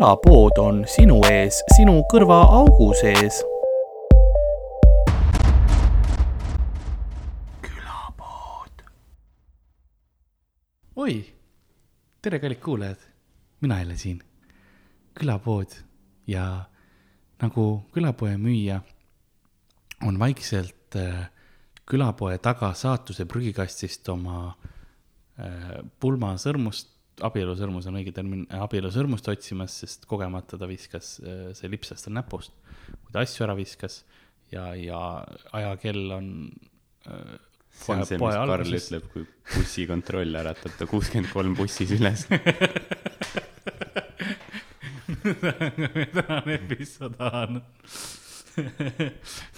külapood on sinu ees, sinu kõrvaaugu sees. külapood. oi, tere, kallid kuulajad, mina jälle siin, külapood ja nagu külapoe müüja on vaikselt äh, külapoe taga saatuse prügikastist oma äh, pulmasõrmust, abielusõrmus on õige termin, abielusõrmust otsimas, sest kogemata ta viskas äh,, see lipsas tal näpust, kui ta asju ära viskas ja, ja ajakell on äh, see on see, mis Karl ütleb, kui bussikontroll äratab ta kuuskümmend kolm bussis üles. Tänane episood on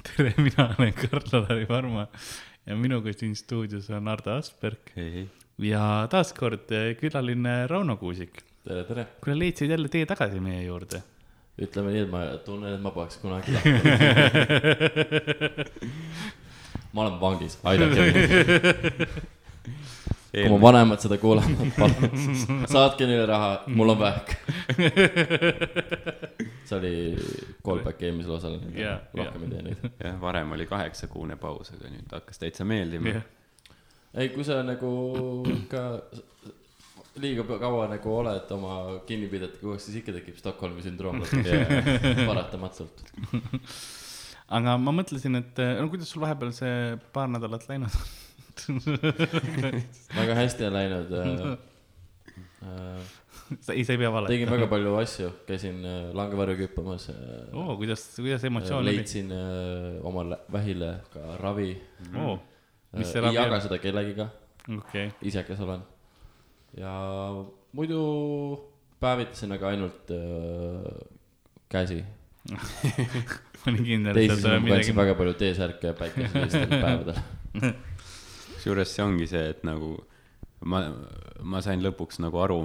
tere, mina olen Karl-Alari Varma ja minuga siin stuudios on Ardo Asperg. Ja taaskord külaline Rauno Kuusik. tere, tere. kuule, leidsid jälle tee tagasi meie juurde? ütleme nii, et ma tunnen, et ma poleks kunagi lahkunud ma olen vangis, aidake mind kui mu vanemad seda kuulavad, palun saatke neile raha, mul on vähk see oli callback eelmisele osale yeah,, rohkem ei tee neid. jah, varem oli kaheksakuune paus, aga nüüd hakkas täitsa meeldima yeah.. Ei, kui sa nagu ka liiga kaua nagu oled oma kinnipidajatega koos, siis ikka tekib Stockholmi sündroom paratamatult aga ma mõtlesin, et no kuidas sul vahepeal see paar nädalat läinud on väga hästi on läinud äh,. Äh, sa, ei, sa ei pea valetama. tegin väga palju asju, käisin äh, langevarju küppamas äh,. oo, kuidas, kuidas emotsioon oli? leidsin äh, oma vähile ka ravi oh,. Äh, ei jaga seda kellegiga okay.. isekas olen. ja muidu päevitasin aga ainult äh, käsi. Ma olin kindel, et teisi ma kandsin väga palju T-särke päikeselistel päevadel. Kusjuures see ongi see, et nagu ma, ma sain lõpuks nagu aru,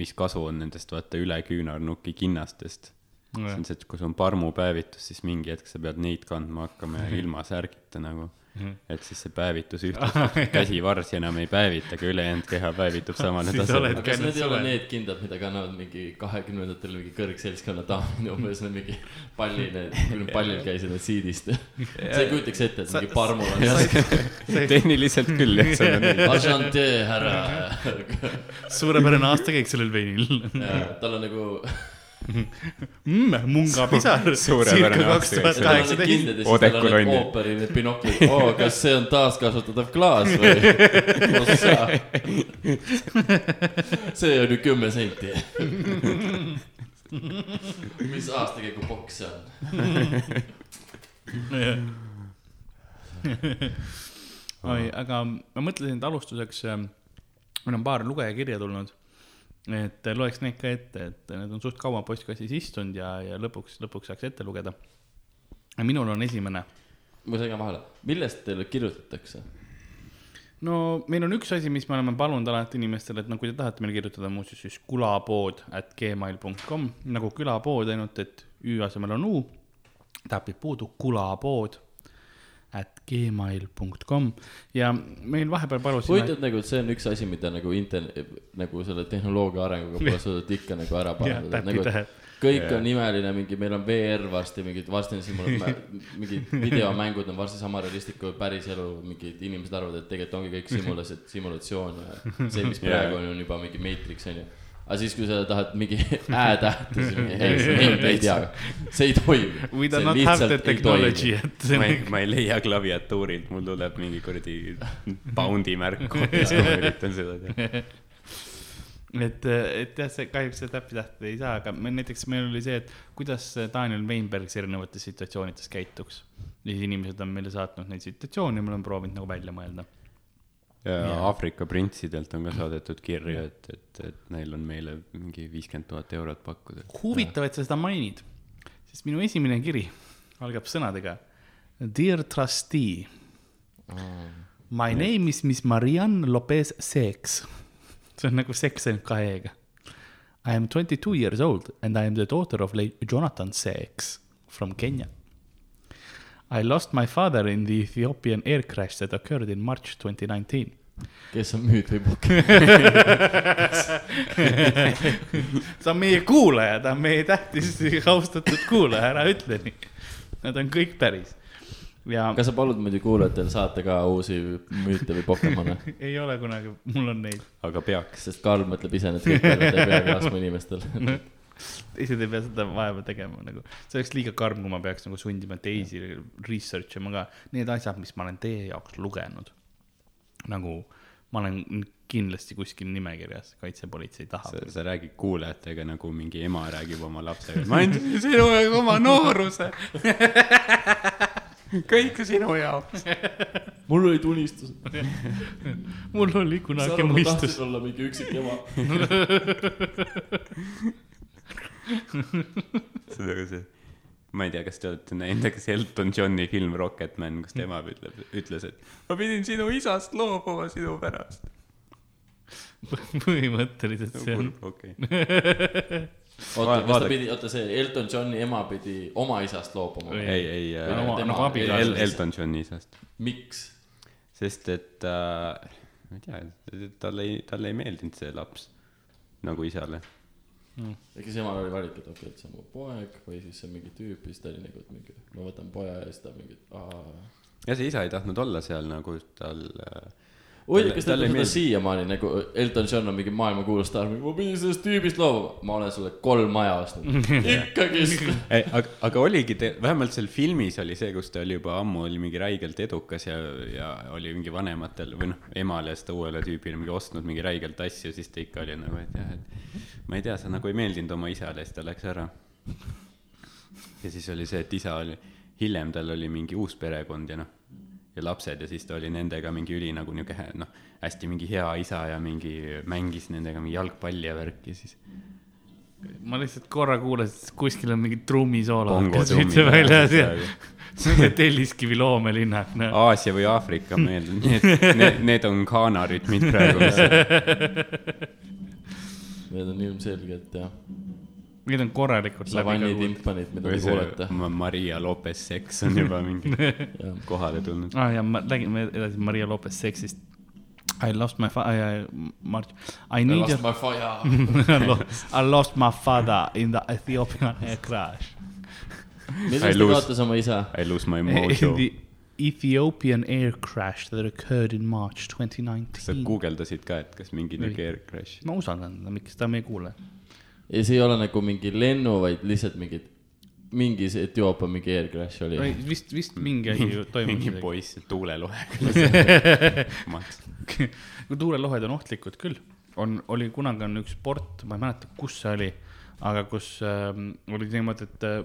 mis kasu on nendest vaata üle küünarnuki kinnastest. see on see, et kui sul on parmupäevitus, siis mingi hetk sa pead neid kandma hakkama ja ilma särgita nagu -hmm. et siis see päevitus ühtlustub, käsivarsi enam ei päevita, aga ülejäänud keha päevitub samale tasemele. kas need ei ole need kindad, mida kannavad mingi kahekümnendatel mingi kõrgseltskonna daamid umbes need mingi palli, need, pallil käisid need siidist sa ei kujutaks ette, et mingi parmul on. tehniliselt küll jah, seal on neid. Enchanté, härra. suurepärane aastakäik sellel veinil. tal on nagu mm, mungapisar. suurepärane kaks tuhat kaheksateist. ooperi need binoklid, oo, kas see on taaskasutatav klaas või? see on ju kümme senti. mis aastakäigu boks see on? oi, aga ma mõtlesin, et alustuseks, äh, meil on paar lugejakirja tulnud et loeks neid ka ette, et need on suht kaua postkastis istunud ja, ja lõpuks, lõpuks saaks ette lugeda. minul on esimene. ma segan vahele, millest teile kirjutatakse? no meil on üks asi, mis me oleme palunud alati inimestele, et no kui te tahate meile kirjutada, muuseas siis kulapood at gmail.com nagu külapood, ainult et ü asemel on u, täpib puudu, kulapood at gmail.com ja meil vahepeal palusime. huvitav nagu, et see on üks asi, mida nagu internet, nagu selle tehnoloogia arenguga pole suudetud ikka nagu ära parandada, et nagu kõik on imeline, mingi, meil on VR varsti, mingid, varsti on simula-, mingid videomängud on varsti sama realistlik kui päriselu, mingid inimesed arvavad, et tegelikult ongi kõik simulas-, simulatsioon ja see, mis praegu on, on juba mingi Matrix on ju aga siis, kui sa tahad mingi ä-tähte, siis mingi ei, ei, ei tea, see ei toimi. We do not have the technology, et. ma ei, ma ei leia klaviatuurilt, mul tuleb mingi kuradi pound'i märk koodis, kui ma üritan seda teha. et, et jah, see kahjuks seda täppitähte ei saa, aga me näiteks meil oli see, et kuidas Daniel Weinberg erinevates situatsioonides käituks. ja siis inimesed on meile saatnud neid situatsioone ja me oleme proovinud nagu välja mõelda ja yeah. Aafrika printsidelt on ka saadetud kirju, et, et, et neil on meile mingi viiskümmend tuhat eurot pakkuda. huvitav, et sa seda mainid, sest minu esimene kiri algab sõnadega Dear trustee mm., my yeah. name is Miss Marianne Lopez Sex. see on nagu seks ainult kahe e-ga. I am twenty two years old and I am the daughter of late Jonathan Sex from Kenya. I lost my father in the Ethiopian air crash that occurred in March 2019. kes on müüt või pukk? ta on meie kuulaja, ta on meie tähtis austatud kuulaja, ära ütle nii. Nad on kõik päris ja kas sa palud muidu kuulajatel saata ka uusi müüte või Pokemone? ei ole kunagi, mul on neid. aga peaks. sest Karl mõtleb ise need kõik välja, ta ei peagi laskma inimestel. teised ei pea seda vaeva tegema nagu, see oleks liiga karm, kui ma peaks nagu sundima teisi research ima ka. Need asjad, mis ma olen teie jaoks lugenud, nagu ma olen kindlasti kuskil nimekirjas, kaitsepolitsei sa tahab., sa räägid kuulajatega nagu mingi ema räägib oma lapsega, ma andsin sinu jaoks oma nooruse. kõik sinu jaoks. mul olid unistused. mul oli kunagi mõistus. olla mingi üksik ema. see on nagu see, ma ei tea, kas te olete näinud, kas Elton Johni film Rocketman, kus tema ütleb, ütles, et ma pidin sinu isast loobuma sinu pärast. põhimõtteliselt see on, okei. oota, kas ta pidi, oota see Elton Johni ema pidi oma isast loobuma Ei. ei, ei äh, nagu oma- tema nagu abikaasa. El- eelkäija? Elton Johni isast, miks? sest et äh, ma ei tea, talle ei, talle ei meeldinud see laps nagu isale. Äkki siis emal oli valik, et okei okay,, et see on mu poeg või siis see on mingi tüüp ja siis ta oli nagu, et mingi, ma võtan poja ja siis ta mingi, aa. ja see isa ei tahtnud olla seal nagu tal äh, Talle- kas seda meeldi. siiamaani nagu Elton John on mingi maailmakuulus staar, ma pidin sellest tüübist loobuma, ma olen sulle kolm maja ostnud. ikkagist. ei, aga, aga oligi, vähemalt seal filmis oli see, kus ta oli juba ammu oli mingi räigelt edukas ja, ja oli mingi vanematel või noh, emale ja seda uuele tüübile mingi ostnud mingi räigelt asju, siis ta ikka oli nagu, et jah, et ma ei tea, sa nagu ei meeldinud oma isale, siis ta läks ära. ja siis oli see, et isa oli, hiljem tal oli mingi uus perekond ja noh, ja lapsed ja siis ta oli nendega mingi üli nagu niuke noh, hästi mingi hea isa ja mingi mängis nendega mingi jalgpalli ja värki siis ma lihtsalt korra kuulasin, et kuskil on mingi trummisoolo. Bongo üldse väljas ja see Telliskivi loomelinnak, noh. Aasia või Aafrika meel, need, need, need on Ghana rütmid praegu, Need on ilmselgelt jah, Need on korralikult savanni timpanid, mida te kuulete. Ma- Maria Lopez Seks on juba mingi kohale tulnud. aa ah, ja ma räägime edasi Maria Lopez seksist. I lost my fa-, I, March, I need Lost your, my fire. I lo- I lost my father in the Ethiopian air crash. millest I ta kaotas oma isa? I lose my In mojo. the Ethiopian air crash that occurred in March twenty sa nineteen. guugeldasid ka, et kas mingi Ei. niuke air crash? ma usaldan teda, miks ta me ei kuule? Ja see ei ole nagu mingi lennu, vaid lihtsalt mingid, mingi see Etioopia mingi air crash oli. vist, vist mingi asi toimus mingi poiss tuulelohega. kui tuulelohed on ohtlikud küll, on, oli kunagi on üks sport, ma ei mäleta, kus see oli, aga kus äh, oli niimoodi, et äh,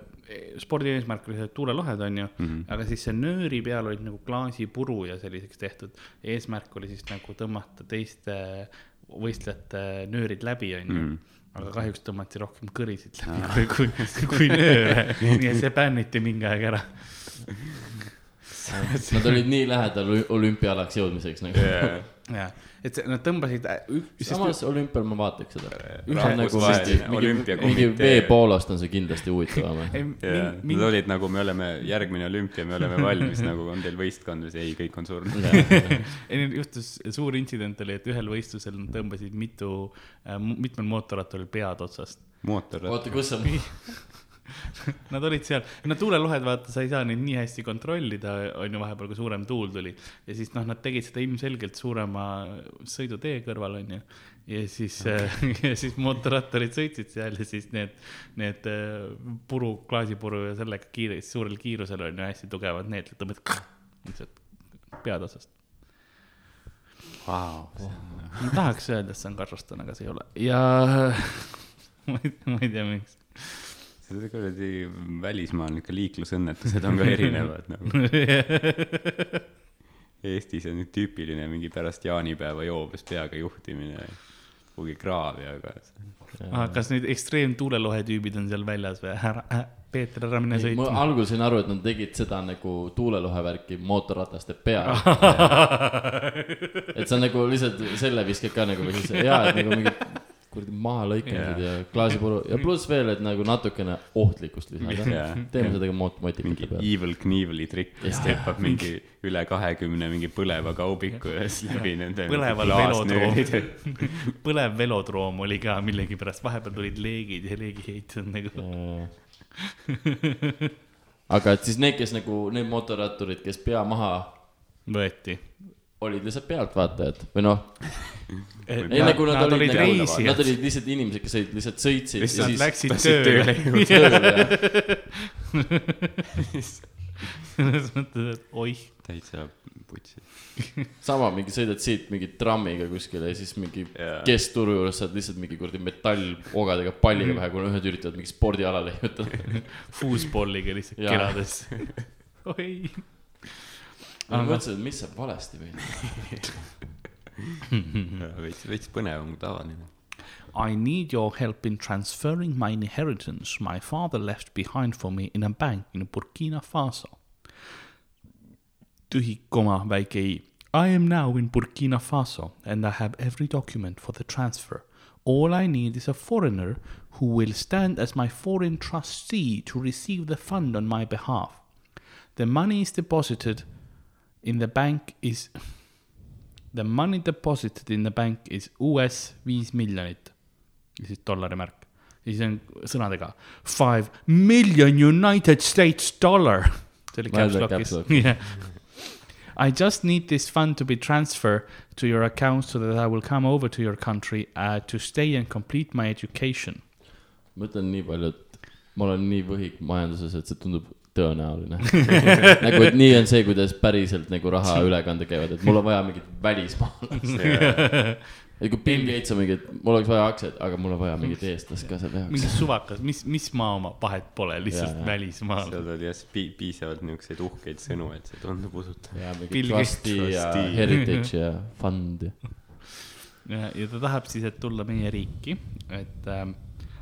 spordi eesmärk oli see, et tuulelohed on ju mm, -hmm. aga siis see nööri peal olid nagu klaasipuru ja selliseks tehtud. eesmärk oli siis nagu tõmmata teiste võistlejate nöörid läbi, on ju. Aga kahjuks tõmmati rohkem kõrisid läbi kui, kui, kui nööre, nii et see bänniti mingi aeg ära. Nad olid nii lähedal olü- olümpiaalaks jõudmiseks nagu. jah, et see- nad tõmbasid äh, ük-, samas olümpial ma vaataks seda. rahvusvaheline mingi olümpiakomitee. veepoolost on see kindlasti huvitavam. jaa, nad olid nagu, me oleme järgmine olümpia, me oleme valmis, nagu on teil võistkond või see, ei, kõik on surnud. ei, nüüd juhtus suur intsident oli, et ühel võistlusel nad tõmbasid mitu äh,, mitmel mootorratturil pead otsast. mootor. oota, kus on? Nad olid seal, no tuulelohed, vaata, sa ei saa neid nii hästi kontrollida, on ju, vahepeal, kui suurem tuul tuli. ja siis noh, nad tegid seda ilmselgelt suurema sõidutee kõrval, on ju. ja siis okay. ja siis mootorrattarid sõitsid seal ja siis need, need äh, puru, klaasipuru ja sellega kiire, suurel kiirusel on ju hästi tugevad need, tõmbad lihtsalt pead otsast. Vau, ma tahaks öelda, et see on Kasahstan, aga see ei ole ja ma ei tea, miks. See kuradi välismaal niuke liiklusõnnetused on ka erinevad nagu. Eestis on nüüd tüüpiline mingi pärast jaanipäeva joobes peaga juhtimine, kuhugi kraavi, aga Ah, kas need ekstreemtuulelohe tüübid on seal väljas või? ära Peeter, ära mine ma sõitma. algul sain aru, et nad tegid seda nagu tuulelohe värki mootorrataste peale. et sa nagu lihtsalt selle viskad ka nagu või siis ja, et nagu mingi kuradi mahalõikamised yeah. ja klaasipuru ja pluss veel, et nagu natukene ohtlikkust lisada Jaa. teeme seda ka mot-, mingi peal. Evil Knievel'i trikk, kes teeb mingi üle kahekümne mingi põleva kaubiku ja siis läbi nende. põleval velodroom, põlev velodroom oli ka millegipärast, vahepeal tulid leegid ja leegiheit on nagu. aga et siis need, kes nagu, need motoratturid, kes pea maha võeti. Olid lihtsalt pealtvaatajad või noh, ei nagu nad, nad olid, olid nagu, reisijad nad. olid lihtsalt inimesed, kes olid lihtsalt sõitsid Lihtsalt ja siis läksid tööle. tööle. selles mõttes, et oih, täitsa putsi. sama mingi sõidad siit mingi trammiga kuskile ja siis mingi Jaa. keskturu juures saad lihtsalt mingi kuradi metallogadega palliga pähe, kuna ühed üritavad mingi spordiala leiutada. fuusballiga lihtsalt Jaa. kelades. oi. Ma mõtlesin, et mis saab valesti meil. veits, veits põnevam kui tavaline. I need your help in transferring my inheritance my father left behind for me in a bank in Burkina Faso. tühik koma, väike i. I am now in Burkina Faso and I have every document for the transfer. All I need is a foreigner who will stand as my foreign trustee to receive the fund on my behalf. The money is deposited in the bank is The money deposited in the bank is US viis miljonit ja siis dollari märk. ja siis on sõnadega five million United States dollar. see oli Ma caps ütlen lock'is caps lock.. Yeah. I just need this fund to be transferred to your account so that I will come over to your country uh, to stay and complete my education. ma ütlen nii palju, et ma olen nii võhik majanduses, et see tundub tõenäoline. nagu, et nii on see, kuidas päriselt nagu rahaülekanded käivad, et mul on vaja mingit välismaalast. et kui Bill Gates on mingi, et mul oleks vaja aktsiaid, aga mul on vaja mingit eestlast ka selle mingi jaoks. suvakas, mis, mis maa oma vahet pole, lihtsalt välismaal. seal oli jah pi- piisavalt niisuguseid uhkeid sõnu, et see tundub usutav. ja mingi trustee ja heritage ja fund ja. ja, ta tahab siis, et tulla meie riiki, et um,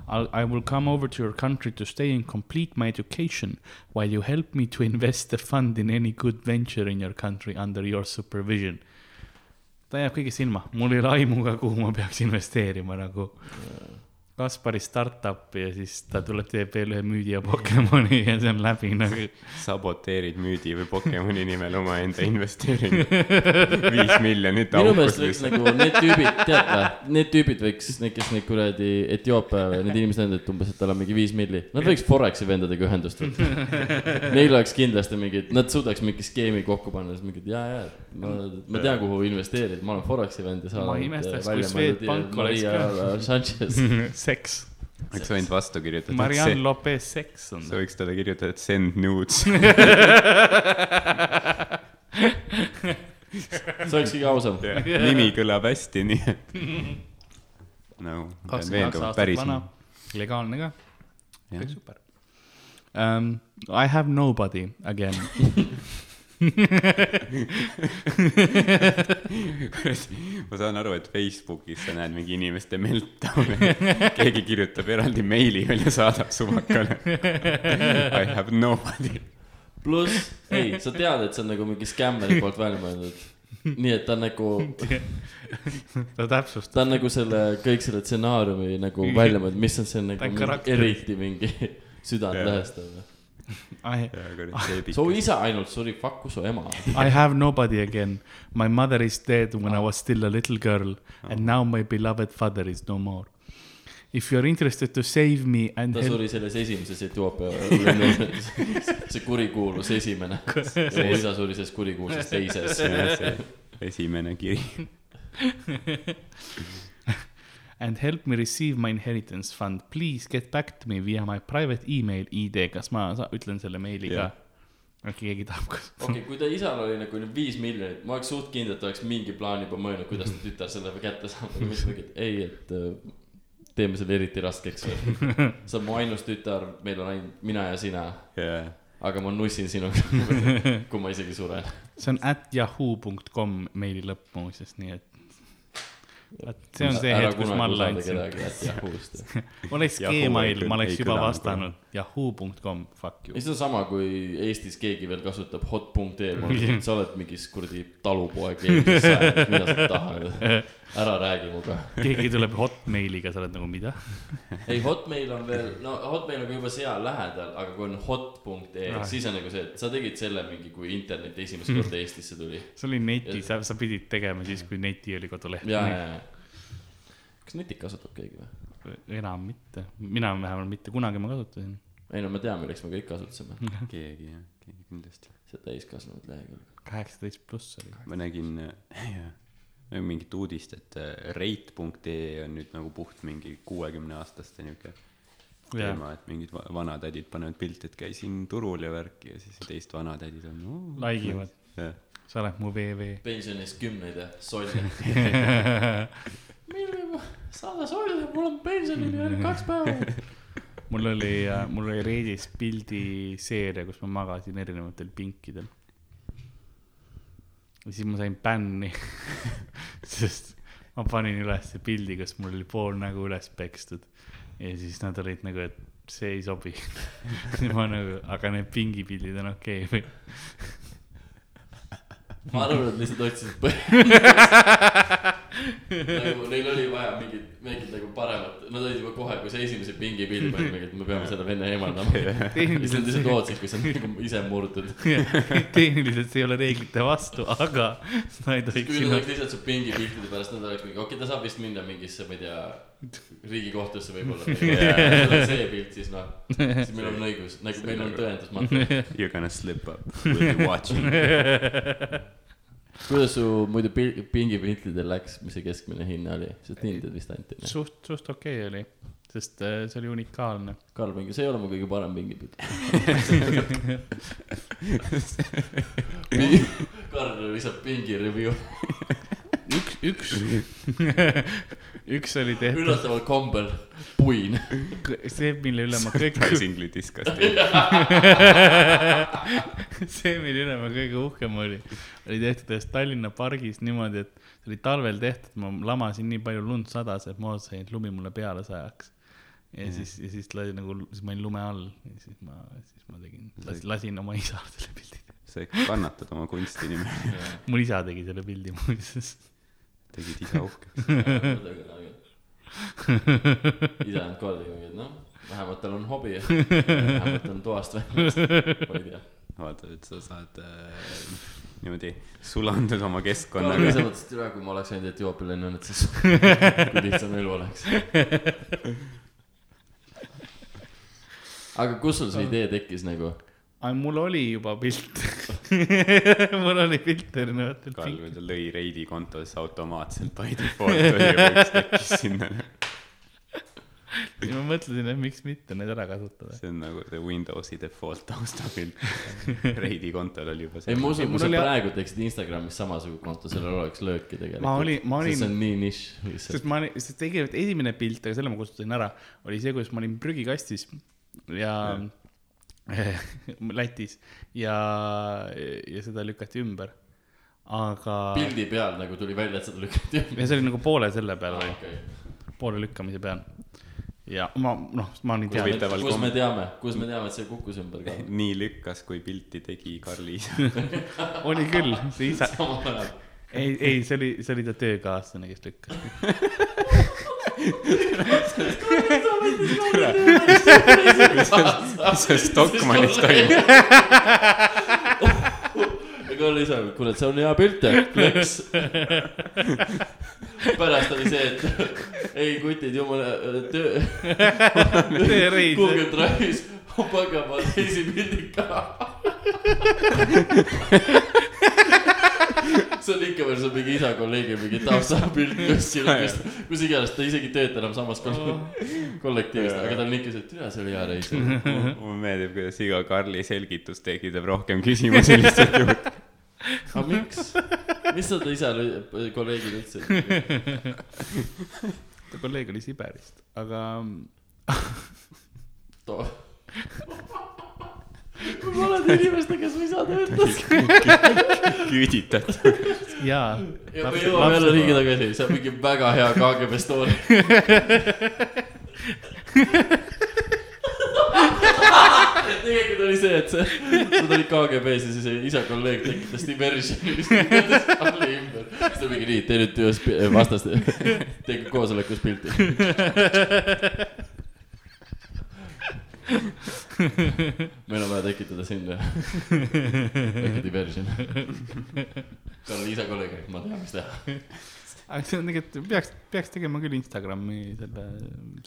I'll, I will come over to your country to stay and complete my education while you help me to invest the fund in any good venture in your country under your supervision. ta jääb kõigest ilma, mul ei ole aimu ka, kuhu ma peaks investeerima nagu. Kaspari startup'i ja siis ta tuleb, teeb veel ühe müüdija Pokemoni ja see on läbi nagu. saboteerid müüdi või Pokemoni nimel omaenda investeeringu. viis miljonit minu aukus meelest võiks nagu need tüübid, tead või, need tüübid võiks, need, kes neid kuradi Etioopia, need inimesed on, et umbes, et tal on mingi viis milli. Nad võiks Foreksi vendadega ühendust võtta. Neil oleks kindlasti mingid, nad suudaks mingi skeemi kokku panna, siis mingid ja, ja, ma, ma tean, kuhu investeerida, ma olen Foreksi vend ja sa Ma imestaks, välja kui Swedbank oleks Maria Sanchez. seks, oleks võinud vastu kirjutada, Marianne see, Lopez seks on sa. võiks talle kirjutada, et send nudes. see oleks kõige ausam. nimi kõlab hästi, nii et. no, pean veenduma, päris. legaalne ka, kõik super um,. I have nobody again ma saan aru, et Facebookis sa näed mingi inimeste meltdown'e, keegi kirjutab eraldi meili veel ja saadab suvakale. I have nobody. pluss, ei, sa tead, et see on nagu mingi skämmeri poolt välja mõeldud. nii et ta on nagu, ta täpsustab, ta on nagu selle, kõik selle stsenaariumi nagu välja mõeldud, mis on see nagu mingi, eriti mingi südantlõhestav. I su isa ainult suri, fuck su ema. I have nobody again. My mother is dead when I was still a little girl and now my beloved father is no more. If you are interested to save me and ta help suri selles esimeses Etioopia, see kurikuulus esimene. mu isa suri selles kurikuulsas teises. esimene kiri. And help me receive my inheritance fund, please get back to me via my private email ID, kas ma ütlen selle meili Jah. ka? äkki keegi tahab ka? okei okay,, kui ta isal oli nagu nüüd viis miljonit, ma oleks suht kindel, et ta oleks mingi plaani juba mõelnud, kuidas ta tütar selle kätte saab, aga mitte mingi, et ei, et äh, teeme selle eriti raskeks. sa oled mu ainus tütar, meil on ainult mina ja sina, jaa, aga ma nussin sinuga, kui ma isegi suren. see on at yahoo.com meili lõpp muuseas, nii et. Vot see on see hetk, kus ma alla andsin. kedagi, et Yahoo'st. oleks Yahoo Gmail, yahoo.com, fuck you see on sama, kui Eestis keegi veel kasutab hot.ee, sa oled mingis kuradi talupoeg sajandis, mida sa tahad. ära räägi muga. keegi tuleb hotmailiga, sa oled nagu mida? ei, Hotmail on veel, no Hotmail on ka juba seal lähedal, aga kui on hot.ee Ah., siis on nagu see, et sa tegid selle mingi, kui internet esimest korda Eestisse tuli. see oli neti, sa, sa pidid tegema siis, kui neti oli koduleht. kas netit kasutab keegi või? Enam mitte, mina vähemalt mitte kunagi ma kasutasin. ei no me teame, milleks me kõik kasutasime. keegi jah, keegi kindlasti. see täiskasvanud lehekülg. kaheksateist pluss oli. ma nägin jah, mingit uudist, et äh, rate.ee on nüüd nagu puht mingi kuuekümne aastaste niuke teema, et mingid va- vanatädid panevad pilti, et käisin turul ja värki ja siis teist vanatädid on no,. Like ivad.. jah, sa oled mu VV. pensioni eest kümneid ja solle. milline, saada solle, mul on pensionini ainult kaks päeva. mul oli, mul oli Reedis pildiseeria, kus ma magasin erinevatel pinkidel. ja siis ma sain bänni, sest ma panin ülesse pildi, kus mul oli pool nägu üles pekstud ja siis nad olid nagu, et see ei sobi. ma nagu, aga need pingipildid on okei okay. või? ma arvan, et lihtsalt otsisid põhjust. Nagu neil oli vaja mingit, mingit nagu paremat, nad olid juba kohe, kui see esimese pingi pilt pani, mingit, me peame selle vene eemaldama. siis nad tehniliselt lihtsalt ootasid, kui see on nagu ise murtud. tehniliselt see ei ole reeglite vastu, aga sa ei tohiks kui nad oleks lihtsalt su pingipiltide pärast, nad oleks mingi, okei okay,, ta saab vist minna mingisse, ma ei tea, riigikohtusse võib-olla. see pilt siis noh, siis meil on õigus, nagu meil on tõendusmaterjal. You are gonna slip up, we will be watching. Kuidas su muidu pil- pingipiltidel läks, mis see keskmine hinne oli, sest hinded vist anti. suht, suht okei okay oli, sest äh, see oli unikaalne. Karl mingi, see ei ole mu kõige parem pingipilt. Karl lisab pingi review, üks, üks, üks oli tehtud, üllataval kombel puin. see, mille üle ma kõige, Surprisingly disgusting. see, mille üle ma kõige uhkem oli, oli tehtud ühes Tallinna pargis niimoodi, et see oli talvel tehtud, ma lamasin nii palju lund sadas, et ma ootasin, et lumi mulle peale sajaks. ja Mhm. siis, ja siis lasi nagu, siis ma olin lume all ja siis ma, siis ma tegin, lasin, lasin oma isal selle pildi. sa kannatad oma kunsti nimel, mul isa tegi selle pildi muuseas. Tegid ise uhkeks. isa on kooli, et noh, vähemalt tal on hobi, vähemalt on toast väljas, ma ei tea. vaata, et sa saad äh, niimoodi sulandud oma keskkonnaga ise. mõtles, et üle, kui ma oleks ainult Etioopiale õnnetuses, kui lihtsam elu oleks. aga kus sul see idee tekkis nagu? Aga mul oli juba pilt. mul oli pilt erinevatel Karl pilt-, lõi Reidi kontos automaatselt by default oli ja võiks tekkis sinna. ja ma mõtlesin, et miks mitte neid ära kasutada. see on nagu see Windowsi default taustapilt. Reidi kontol oli juba ei, see. ma usun, Ei, kui sa oli- praegu teeksid Instagramis samasugune konto, sellel oleks lööki tegelikult. Ma olin- ma olin- see on nii nišš lihtsalt. sest ma olin, sest tegelikult esimene pilt, aga selle ma kustutasin ära, oli see, kus ma olin prügikastis ja Lätis ja, ja seda lükati ümber. aga, pildi peal nagu tuli välja, et seda lükati ümber. ja see oli nagu poole selle peal või, Okay. poole lükkamise peal. ja ma, noh, ma olin teadnud, huvitaval kus kom- me teame, kus me teame, et see kukkus ümber ka? nii lükkas, kui pilti tegi Karli isa. oli küll, see isa, ei, ei, see oli, see oli ta töökaaslane, kes lükkas. Mis see Stockmannis toimub? oli ise, kuule, see on hea pilt, flex. pärast oli see, et ei kutid, jumala töö, Google Drive'is on pagama teisi pildid ka. See on ikka veel see mingi isa kolleegi mingi taustapilt kuskil, kus, kus iganes, ta isegi ei tööta enam samas koll- kollektiivis, aga ta on ikka see, et tere, see oli hea reis. mulle meeldib, kuidas iga Karli selgitus tekitab rohkem küsimusi lihtsalt juurde. aga miks, mis sa ta isale, kolleegile ütlesid? ta kolleeg oli Siberist, aga too. Olen inimestega, kes mu isa töötas. küüditatud. jaa. ja me jõuame jälle riigi tagasi, see on mingi väga hea KGB story. see, et see, nad olid KGB-s ja siis isa kolleeg tekitas diversion'i, mis teatas Karli ümber. siis ta mingi nii, tee nüüd töös pi- vastast, tee koosolekus pilti. meil on vaja tekitada sinna väike diversion. Karli isa kolleeg, ma tean, mis teha. aga see on tegelikult, peaks, peaks tegema küll Instagrami selle,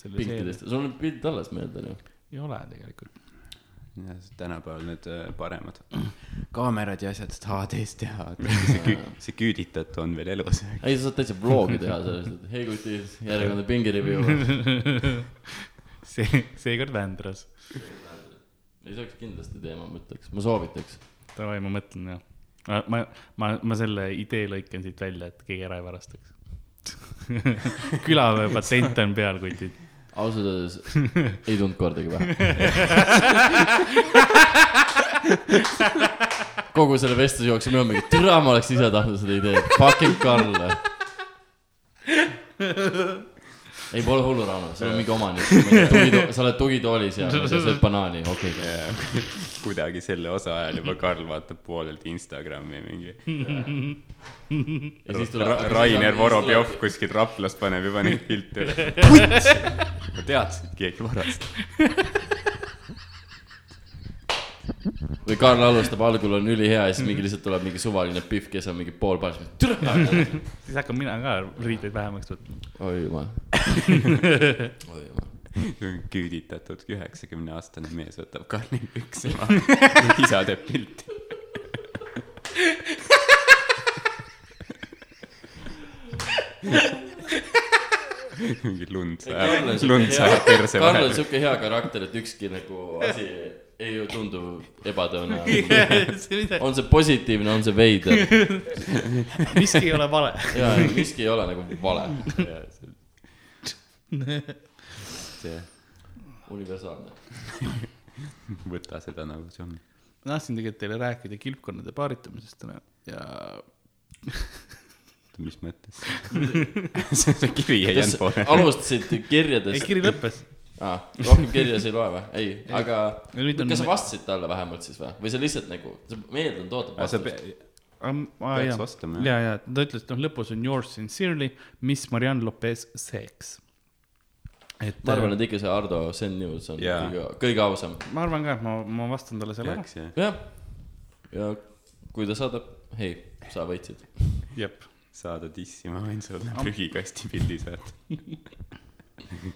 selle. piltidest, sul on pildid alles, ma eeldan ju. ei ole tegelikult. tänapäeval need äh, paremad kaamerad ja asjad saad HD-s teha, see kü-, see küüditatu on veel elus. ei, sa saad täitsa vlogi teha sellest, et hei kutid, järjekordne pingireview. see, seekord Vändras. ei, see oleks kindlasti teema, ma ütleks, ma soovitaks. Davai, ma mõtlen jah. ma, ma, ma, ma selle idee lõikan siit välja, et keegi ära ei varastaks. külaväe patent on peal, kutid. ausalt öeldes ei tulnud kordagi pähe. kogu selle vestluse jooksul minu mingi, türa ma oleks ise tahtnud seda ideed, fucking Karl. ei, pole hullu, Rauno, sul on mingi omanik, sa oled tugitoolis ja sööd banaani, okei okay. kuidagi selle osa ajal juba Karl vaatab poolelt Instagrami mingi. ja siis tuleb. Rainer Vorobjov. kuskilt Raplas paneb juba neid pilte üles. ma teadsin, et keegi varastab. Või Karl alustab, algul on ülihea ja siis mingi lihtsalt tuleb mingi suvaline pihv, kes on mingi pool paas, türa. siis hakkan mina ka riideid vähemaks võtma. oi jumal, oi jumal. küüditatud üheksakümne aastane mees võtab Karli pükse maha, isa teeb pilti. mingi lund sajab, lund sajab perse Karl on vahele. siuke hea karakter, et ükski nagu asi ei ju tundu ebatõenäoline. on see positiivne, on see veider miski ei ole vale. ja miski ei ole nagu vale, see, universaalne. võta seda nagu see on. ma tahtsin tegelikult teile rääkida kilpkonnade paaritamisest täna ja mis mõttes? see kivi ei jäänud poole. alustasid ei, kirjadest, kiri lõppes. Ah, rohkem kirjas ei loe või? ei, aga on- kas sa vastasid talle vähemalt siis või, või sa lihtsalt nagu, sa meeldnud ootad vastust? pe-, Peaks vastama, jah. ja, ja ta ütles, et noh, lõpus on yours sincerely, Miss Marianne Lopez Sex. et ma arvan, et ikka see Ardo Sen News on Jaa. kõige, kõige ausam. ma arvan ka, et ma, ma vastan talle selle ära. jah. ja kui ta saadab, hei, sa võitsid. jep, saada tissi, ma võin sulle prügikasti pildi saata.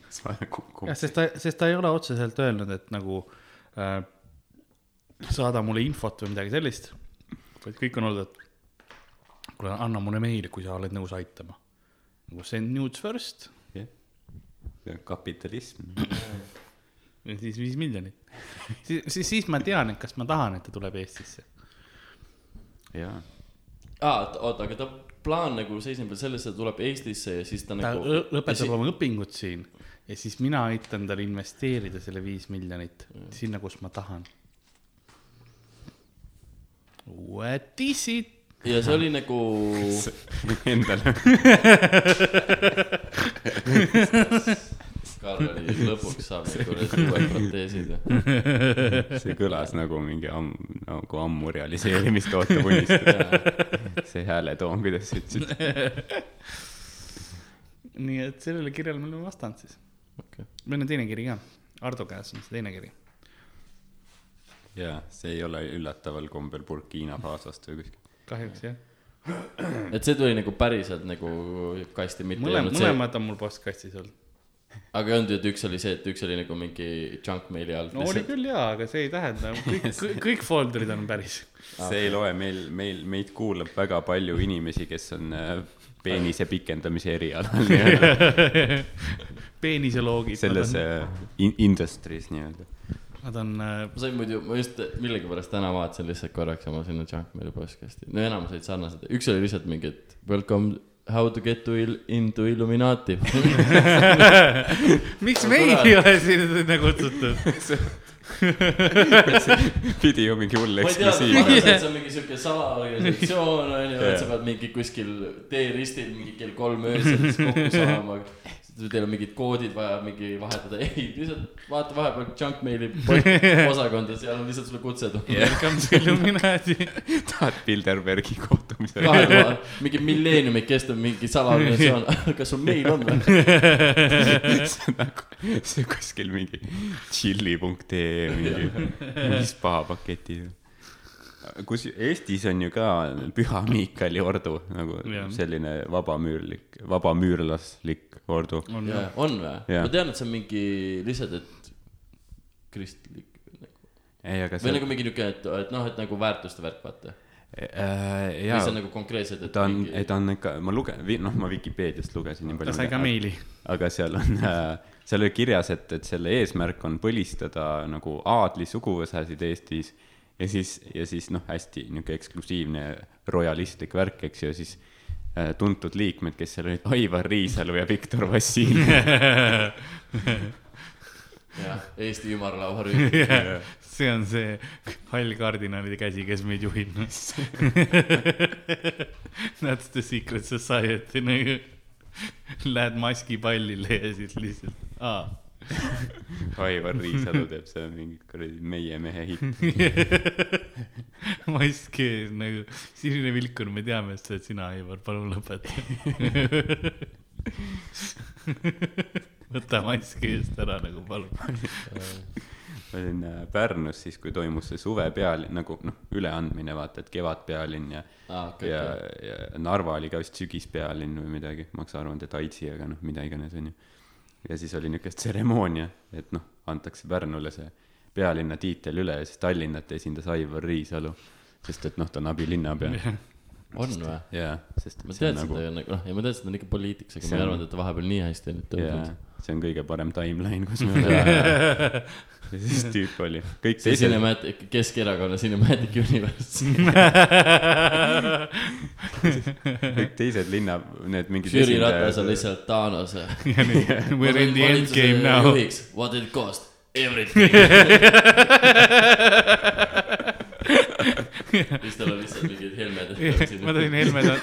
kas ma kukun jah,? sest ta, sest ta ei ole otseselt öelnud, et nagu äh, saada mulle infot või midagi sellist, vaid kõik on olnud, et kuule, anna mulle meili, kui sa oled nõus aitama. nagu send nudes first see on kapitalism. ja siis viis miljonit. siis, siis, siis ma tean, et kas ma tahan, et ta tuleb Eestisse. jaa, aa, oota, aga ta plaan nagu seisneb veel selles, et ta tuleb Eestisse ja siis ta ta nagu. lõpetab oma õpingud siin ja siis mina aitan tal investeerida selle viis miljonit sinna, kus ma tahan. What is it? ja see oli nagu, endale. Karl oli lõpuks saab need kuradi uued proteesid ja. see kõlas nagu mingi amm-, nagu ammu realiseerimist ootav unistus. see hääletoon, kuidas sa ütlesid. nii et sellele kirjale me oleme vastanud siis. okei, meil on teine kiri ka, Ardo käes on see teine kiri. jaa, see ei ole üllataval kombel Burkina Fasost või kuskilt. kahjuks jah. et see tuli nagu päriselt nagu kasti, mitte ei mõlemad, olnud see, mõlemad on mul postkastis olnud. Aga ei olnud ju, et üks oli see, et üks oli nagu mingi junk maili all. no oli küll jaa, aga see ei tähenda, kõik, kõik folder'id on päris. see ei loe, meil, meil, meid kuulab väga palju inimesi, kes on äh, peenise pikendamise erialal nii-öelda peeniseloogid. selles äh, in- industry's nii-öelda. Nad on äh, ma sain muidu, ma just millegipärast täna vaatasin lihtsalt korraks oma sinna junk maili postkasti, no enamus olid sarnased, üks oli lihtsalt mingi, et welcome how to get to il- into Illuminati. miks meid ei ole sinna kutsutud? pidi ju mingi hull ma ei tea, eksklusiiv. et see on mingi siuke salaorganisatsioon onju, et sa pead mingi kuskil teeristil mingi kell kolm öösel siis kokku saama. Teil on mingid koodid vaja mingi vahetada, ei, lihtsalt vaata vahepeal junk meili osakonda, seal on lihtsalt sulle kutse tulnud. Welcome to Illuminati. tahad Bilderbergi kohtumisele? vahepeal mingi milleeniumit kestev mingi salaorganisatsioon, kas sul meil on või? see on nagu, see on kuskil mingi chilli.ee mingi, mis paha paketi. kus Eestis on ju ka Püha Miikali ordu nagu Jah. selline vabamüürlik, vabamüürlaslik ordu. on või? Ma tean, et see on mingi lihtsalt, et kristlik ei, aga või see nagu mingi niuke, et, et noh, et nagu väärtuste värk, vaata. äh,, või jaa see on, nagu konkreetselt, et ta on, mingi... ta on ikka, ma luge-, noh, ma Vikipeediast lugesin nii ta palju. sai ka meili. aga seal on äh,, seal oli kirjas, et, et selle eesmärk on põlistada nagu aadli suguvõsasid Eestis ja siis, ja siis noh, hästi niisugune eksklusiivne royalistlik värk, eks ju, siis äh, tuntud liikmed, kes seal olid, Aivar Riisalu ja Viktor Vassiljev. jah, Eesti ümarlauarühm. see on see hall kardinalide käsi, kes meid juhib. That's the secret society nagu. Lähed maski pallile ja siis lihtsalt, aa. Aivar Riisalu teeb seal mingit kuradi Meie mehe hitti. mask ees nagu, sinine vilkur, me teame, et sa oled sina, Aivar, palun lõpeta. võta mask eest ära nagu palun. ma olin äh, Pärnus siis, kui toimus see suvepealinn nagu noh, üleandmine vaata, et kevadpealinn ja aa, kõik ja ja Narva oli ka vist sügispealinn või midagi, ma oleks arvanud, et Aidsi, aga noh, mida iganes, onju. Ja siis oli niisugune tseremoonia, et noh, antakse Pärnule see pealinna tiitel üle ja siis Tallinnat esindas Aivar Riisalu, sest et noh, ta on abilinnapea. on või? jaa, sest ma teadsin nagu nagu..., nagu noh, ja ma teadsin, et ta on ikka poliitikas, aga ma ei arvanud, et ta vahepeal nii hästi on nüüd tõusnud., see on kõige parem timeline, kus me oleme. ja siis tüüp oli, kõik see teised, Cinematic, Keskerakonna Cinematic Universe. kõik teised linna, need mingid Jüri Ratas on lihtsalt Thanos. We are in the end game now. What did it cost? Everything. Siis tal on lihtsalt mingid helmed. ma tõin helmed on,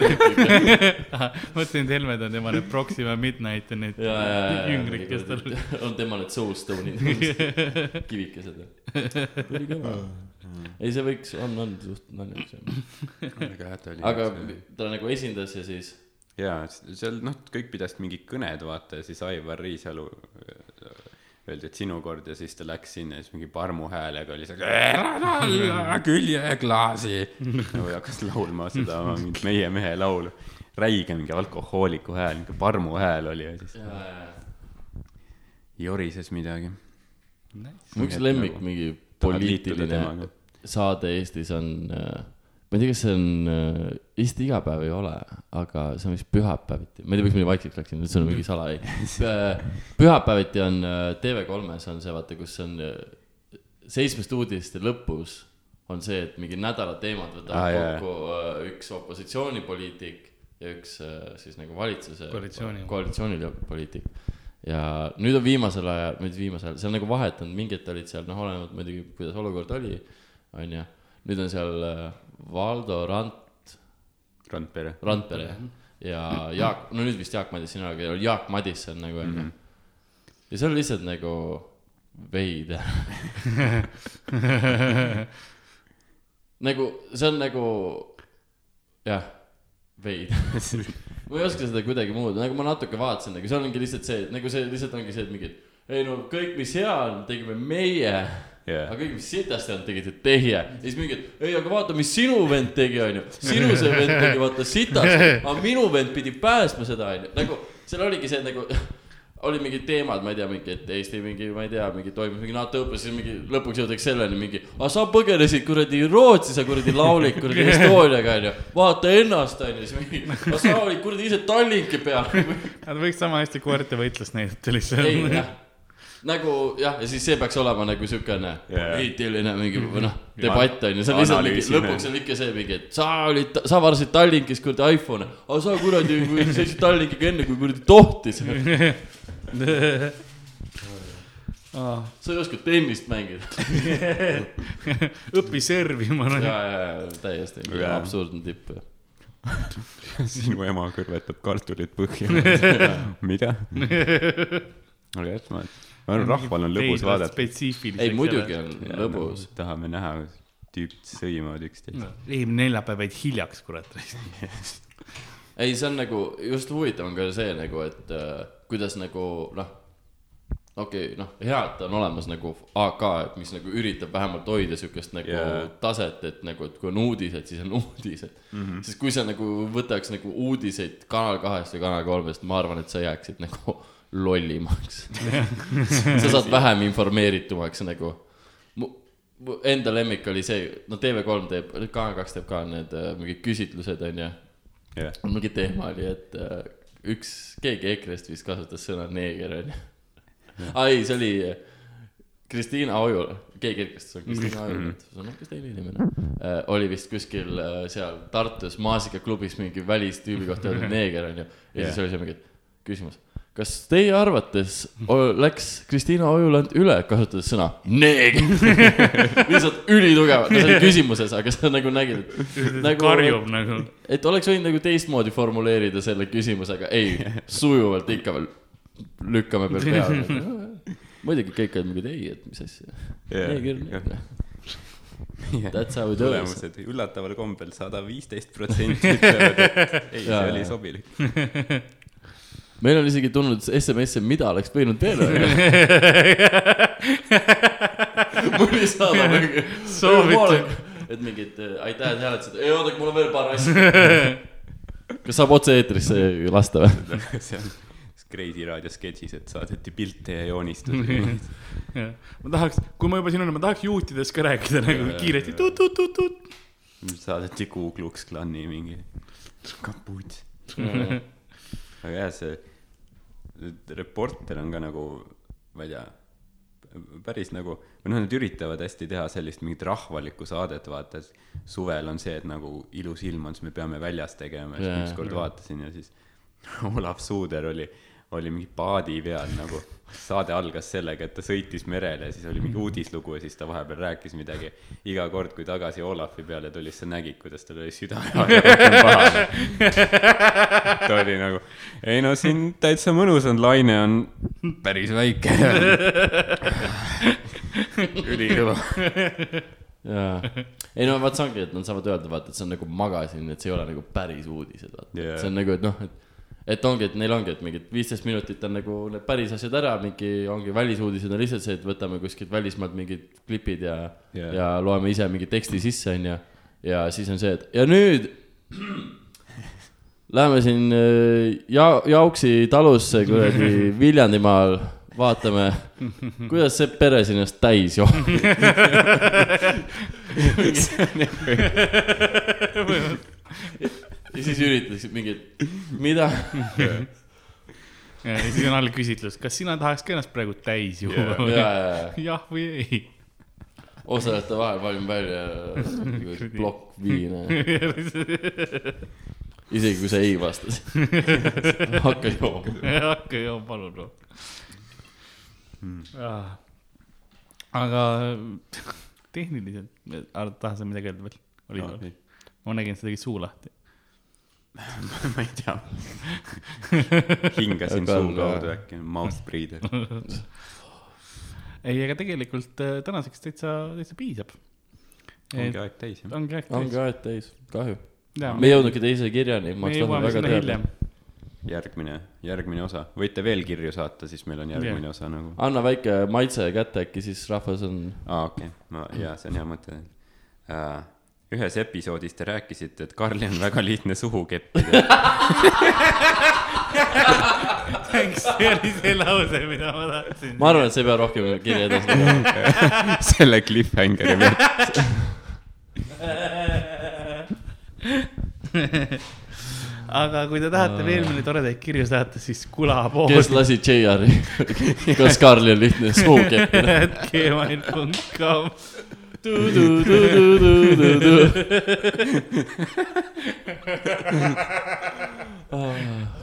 mõtlesin, et helmed on tema need Proxima Midnight ja need jüngrid, kes tal. on tema need soulstone'id, kivikesed. ülikõva. ei, see võiks, on, on suht naljakas. aga jah, aga ta nagu esindas ja siis, jaa, seal noh, kõik pidasid mingid kõned, vaata ja siis Aivar Riisalu öeldi, et sinu kord ja siis ta läks sinna ja siis mingi parmu häälega oli see ära alla küljeklaasi. nagu hakkas laulma seda mingit Meie mehe laulu. räige mingi alkohooliku hääl, niisugune parmu hääl oli ja siis ja, ja, ja. jorises midagi. mu üks lemmik mingi tahad liituda poliitiline saade Eestis on, ma ei tea, kas see on, vist iga päev ei ole, aga see on vist pühapäeviti, ma ei tea, miks ma nii vaikseks läksin, nüüd see on mingi sala, ei. pühapäeviti on äh, TV3-s on see, vaata, kus on äh, seitsmest uudiste lõpus on see, et mingi nädala teemad võtavad ah, kokku äh, üks opositsioonipoliitik ja üks äh, siis nagu valitsuse Koalitsiooni. koalitsioonipoliitik ja nüüd on viimasel ajal, nüüd viimasel ajal, seal nagu vahetanud, mingid olid seal, noh, olenevalt muidugi, kuidas olukord oli, onju. nüüd on seal äh, Valdo Rand, Randpere. Randpere ja Jaak, no nüüd vist Jaak Madison, aga oli Jaak Madison nagu onju. ja see on lihtsalt nagu veider. nagu see on nagu jah, veider. ma ei oska seda kuidagi muud, nagu ma natuke vaatasin, nagu seal ongi lihtsalt see, et nagu see lihtsalt ongi see, et mingi, ei no kõik, mis hea on, tegime meie Jaa. aga kõik, mis sitasti on, tegite teie. ja siis mingi, et ei, aga vaata, mis sinu vend tegi, onju. sinu see vend tegi, vaata sitasti, aga minu vend pidi päästma seda, onju. nagu seal oligi see nagu, oli mingid teemad, ma ei tea, mingi, et Eesti mingi, ma ei tea, mingi toimus mingi NATO õppus, siis mingi lõpuks jõutakse selleni mingi, aga sa põgenesid kuradi Rootsi, sa kuradi laulik kuradi Estoniaga, onju. vaata ennast, onju, siis mingi, aga sa olid kuradi ise Tallinki peal. Nad võiks sama hästi koerte võitlust näidata ei, lihtsalt. jah. Nagu jah, ja siis see peaks olema nagu siukene Jaa. poliitiline mingi või noh, debatt on ju, see on lihtsalt mingi, lõpuks on ikka see mingi, et sa olid, sa varasid Tallinkis kuradi iPhone'e, aga sa kuradi seisid Tallinkiga enne, kui kuradi tohtis. sa ei oska tennist mängida. õpi servima, ja, noh. ja, ja täiesti Jaa. absurdne tipp. sinu ema kõrvetab kartulit põhja mida? aga jah, ma, ma arvan, rahval on lõbus vaadata. ei, muidugi on lõbus. tahame näha, tüübid sõimavad üksteist no,. eelmine neljapäev jäid hiljaks, kurat ei, see on nagu, just huvitav on ka see nagu, et äh, kuidas nagu noh okei okay,, noh, hea, et on olemas nagu AK, et mis nagu üritab vähemalt hoida siukest nagu yeah. taset, et nagu, et kui on uudised, siis on uudised mm. -hmm. sest kui sa nagu võtaks nagu uudiseid Kanal kahest või Kanal kolmest, ma arvan, et sa jääksid nagu lollimaks sa saad vähem informeeritumaks nagu. mu, enda lemmik oli see, no TV3 teeb, Kanal kaks teeb ka need uh, mingid küsitlused, onju yeah.. mingi teema oli, et uh, üks, keegi EKRE-st vist kasutas sõna neeger, onju aa ei, see oli eh, Kristiina Ojula, keegi, kes on Kristiina Ojula, see on hoopis teine inimene äh,. oli vist kuskil äh, seal Tartus maasikaklubis mingi välistüübi kohta öeldud neeger onju. ja yeah. siis oli seal mingi küsimus. Kas teie arvates läks Kristiina Ojuland üle, kasutades sõna neeger lihtsalt ülitugevalt, see oli küsimuses, aga sa nagu nägid, et nagu. karjub nagu. et oleks võinud nagu teistmoodi formuleerida selle küsimusega, ei, sujuvalt ikka veel lükkame peal peale muidugi kõik olid mingi, ei, et mis asja yeah.. nii küll yeah.. That's how it goes. tulemused üllataval kombel sada viisteist protsenti ütlevad, et ei, see oli sobilik. Meil on isegi tulnud SMS-e, mida oleks võinud veel öelda. mõni saadab mingi. soovitan. et mingid aitäh, et hääletasid, ei oodake, mul on veel paar asja. kas saab otse-eetrisse lasta või? see on Kreisi raadio sketšis, et saadeti pilte ja joonistusi ma tahaks, kui ma juba siin olen, ma tahaks juutidest ka rääkida nagu kiiresti tut-tut-tut-tut. saadeti Ku Klux Klani mingi kapuut aga jah, see reporter on ka nagu, ma ei tea, päris nagu, või noh, nad üritavad hästi teha sellist mingit rahvalikku saadet, vaata, et suvel on see, et nagu ilus ilm on, siis me peame väljas tegema ja siis ükskord vaatasin ja siis Olav Suuder oli oli mingi paadi peal nagu. Saade algas sellega, et ta sõitis merele ja siis oli mingi uudislugu ja siis ta vahepeal rääkis midagi. iga kord, kui tagasi Olafi peale tuli, siis sa nägid, kuidas tal oli süda rohkem pahane. ta oli nagu, ei no siin täitsa mõnus on, laine on päris väike ülikõva jaa, ei no vaat see ongi, et nad saavad öelda, vaata, et see on nagu magasin, et see ei ole nagu päris uudised, vaata yeah., see on nagu, et noh, et et ongi, et neil ongi, et mingid viisteist minutit on nagu need päris asjad ära, mingi ongi välisuudised on lihtsalt see, et võtame kuskilt välismaalt mingid klipid ja yeah., ja loeme ise mingi teksti sisse, onju. ja siis on see, et ja nüüd läheme siin äh, ja-, Jauksi talusse kuradi Viljandimaal, vaatame, kuidas see pere siin ennast täis joob ja siis üritasid mingit, mida ja siis on all küsitlus, kas sina tahaks ka ennast praegu täis juua või yeah. jah või ei. osalejate vahel valime välja plokk viina isegi kui sa ei vastasid hakka jooma. hakka jooma, palun no. hmm.. aga tehniliselt, tahad sa midagi öelda veel? ma nägin, sa tegid suu lahti ma ei tea hingasin suu kaudu äkki, mouth breather ei, aga tegelikult äh, tänaseks täitsa, täitsa piisab. ongi aeg täis, jah? ongi aeg täis. ongi aeg täis, kahju. me ei jõudnudki teise kirjani. me jõuame sinna hiljem. järgmine, järgmine osa, võite veel kirju saata, siis meil on järgmine yeah. osa nagu. anna väike maitse kätte, äkki siis rahvas on. aa, okei okay., ma, jaa, see on hea mõte uh, ühes episoodis te rääkisite, et Karli on väga lihtne suhu keppida see oli see lause, mida ma tahtsin. ma arvan, et sa ei pea rohkem kirja edasi selle cliffhangeri pealt aga kui te tahate veel mõni toredaid kirju saata, siis kulapood. kes lasi JR-i? kas Karli on lihtne suu keppida? gmail.com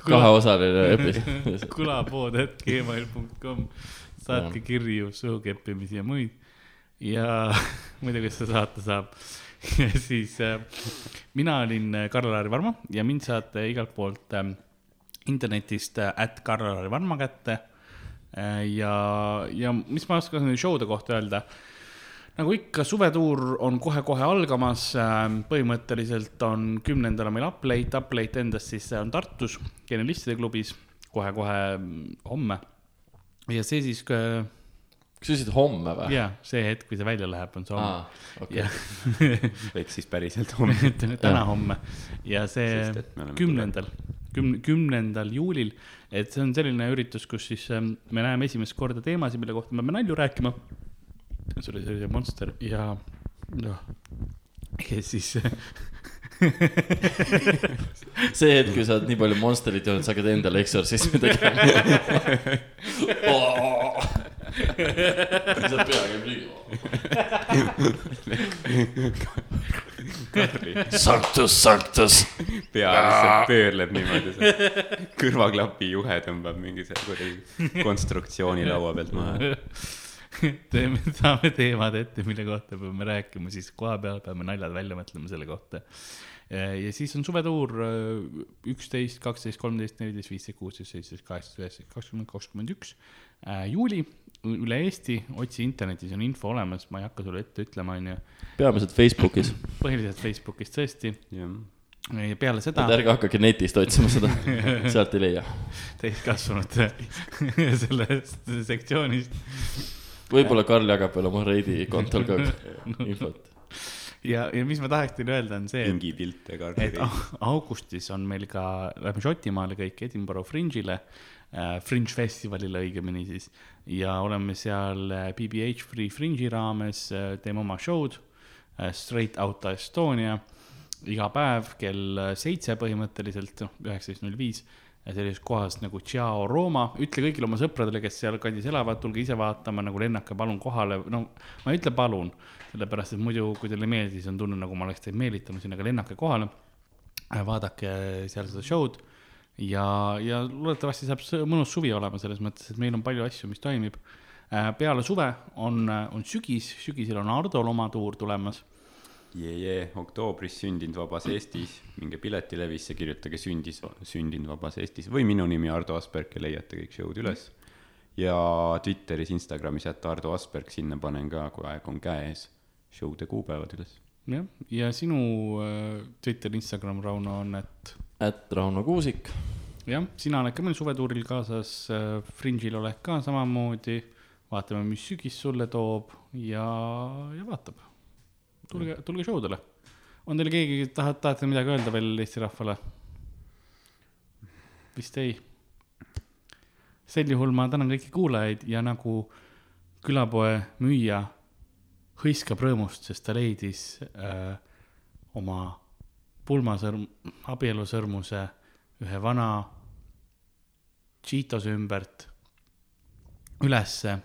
kaheosaline episood. kulapood.gmail.com, saatke kirju, suukeppimisi ja muid. ja muidugi seda saata saab ja siis äh, mina olin Karl-Lari Varma ja mind saate igalt poolt äh, internetist äh, at Karl-Lari Varma kätte äh,. ja, ja mis ma oskan nende show'de kohta öelda nagu ikka, suvetuur on kohe-kohe algamas. Ähm, põhimõtteliselt on kümnendal on meil Up Late, Up Late endast siis on Tartus Genialistide klubis kohe-kohe mm, homme. ja see siis ka kas sa ütlesid homme või? jaa, see hetk, kui see välja läheb, on see homme. Okay. võiks siis päriselt homme täna homme ja see kümnendal, kümne, kümnendal juulil, et see on selline üritus, kus siis ähm, me näeme esimest korda teemasid, mille kohta me peame nalju rääkima. See oli selline monster ja noh, ja siis see hetk, kui sa oled nii palju Monsterit joonud, sa hakkad endale eksorsismi tegema. Sa pea käib liiga. Sanctus, Sanctus. pea lihtsalt pöörleb niimoodi, kõrvaklapi juhe tõmbab mingi see kuidagi konstruktsiooni laua pealt maha teeme, saame teemad ette, mille kohta peame rääkima, siis koha peal peame naljad välja mõtlema selle kohta ja siis on suvetuur äh, üksteist, kaksteist, kolmteist, neliteist, viisteist, kuusteist, seitseteist, kaheksateist, üheksateist, kakskümmend, kakskümmend üks äh, juuli üle Eesti, otsi internetis on info olemas, ma ei hakka sulle ette ütlema, onju. peamiselt Facebookis. põhiliselt Facebookis tõesti. ja peale seda. ärge hakake netist otsima seda sealt ei leia. täiskasvanute sellest sektsioonist. Võib-olla Karl jagab veel oma Reidi kontol ka infot ja, ja mis ma tahaks teile öelda, on see. mingi pilte ka. et augustis on meil ka, lähme Šotimaale kõik Edinburgh Fringe'ile äh,, Fringe festivalile õigemini siis. ja oleme seal BBH äh, Free Fringe'i raames äh,, teeme oma show'd äh,, Straight Outta Estonia. iga päev kell seitse põhimõtteliselt, noh, üheksateist null viis sellises kohas nagu Ciao Roma, ütle kõigile oma sõpradele, kes sealkandis elavad, tulge ise vaatama, nagu lennake palun kohale, no ma ei ütle palun, sellepärast et muidu, kui teile ei meeldi, siis on tunne, nagu ma oleks teid meelitanud sinna, aga lennake kohale. Äh, vaadake seal seda show'd ja, ja loodetavasti saab mõnus suvi olema selles mõttes, et meil on palju asju, mis toimib. Äh, peale suve on, on sügis, sügisel on Hardol oma tuur tulemas jee, oktoobris sündinud vabas Eestis, minge Piletilevisse, kirjutage sündis, sündinud vabas Eestis või minu nimi Ardo Asperg ja leiate kõik show'd üles. ja Twitteris, Instagramis jätta Ardo Asperg, sinna panen ka, kui aeg on käes show'de kuupäevad üles. jah, ja sinu äh, Twitter, Instagram, Rauno, on et? et Rauno Kuusik. jah, sina oled ka meil suvetuuril kaasas äh,, Fringe'il oled ka samamoodi, vaatame, mis sügis sulle toob ja, ja vaatab. Tulge, tulge show dele. on teil keegi, tahad, tahate midagi öelda veel Eesti rahvale? vist ei. sel juhul ma tänan kõiki kuulajaid ja nagu külapoe müüja hõiskab rõõmust, sest ta leidis äh, oma pulmasõrm, abielusõrmuse ühe vana Cheetose ümbert ülesse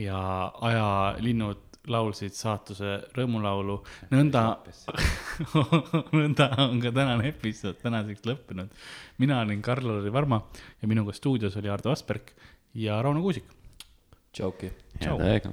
ja ajalinnud laulsid saatuse rõõmulaulu. nõnda nõnda on ka tänane episood tänaseks lõppenud. mina olin Karl-Lari Varma ja minuga stuudios oli Ardo Asperg ja Rauno Kuusik. tšauki. head aega.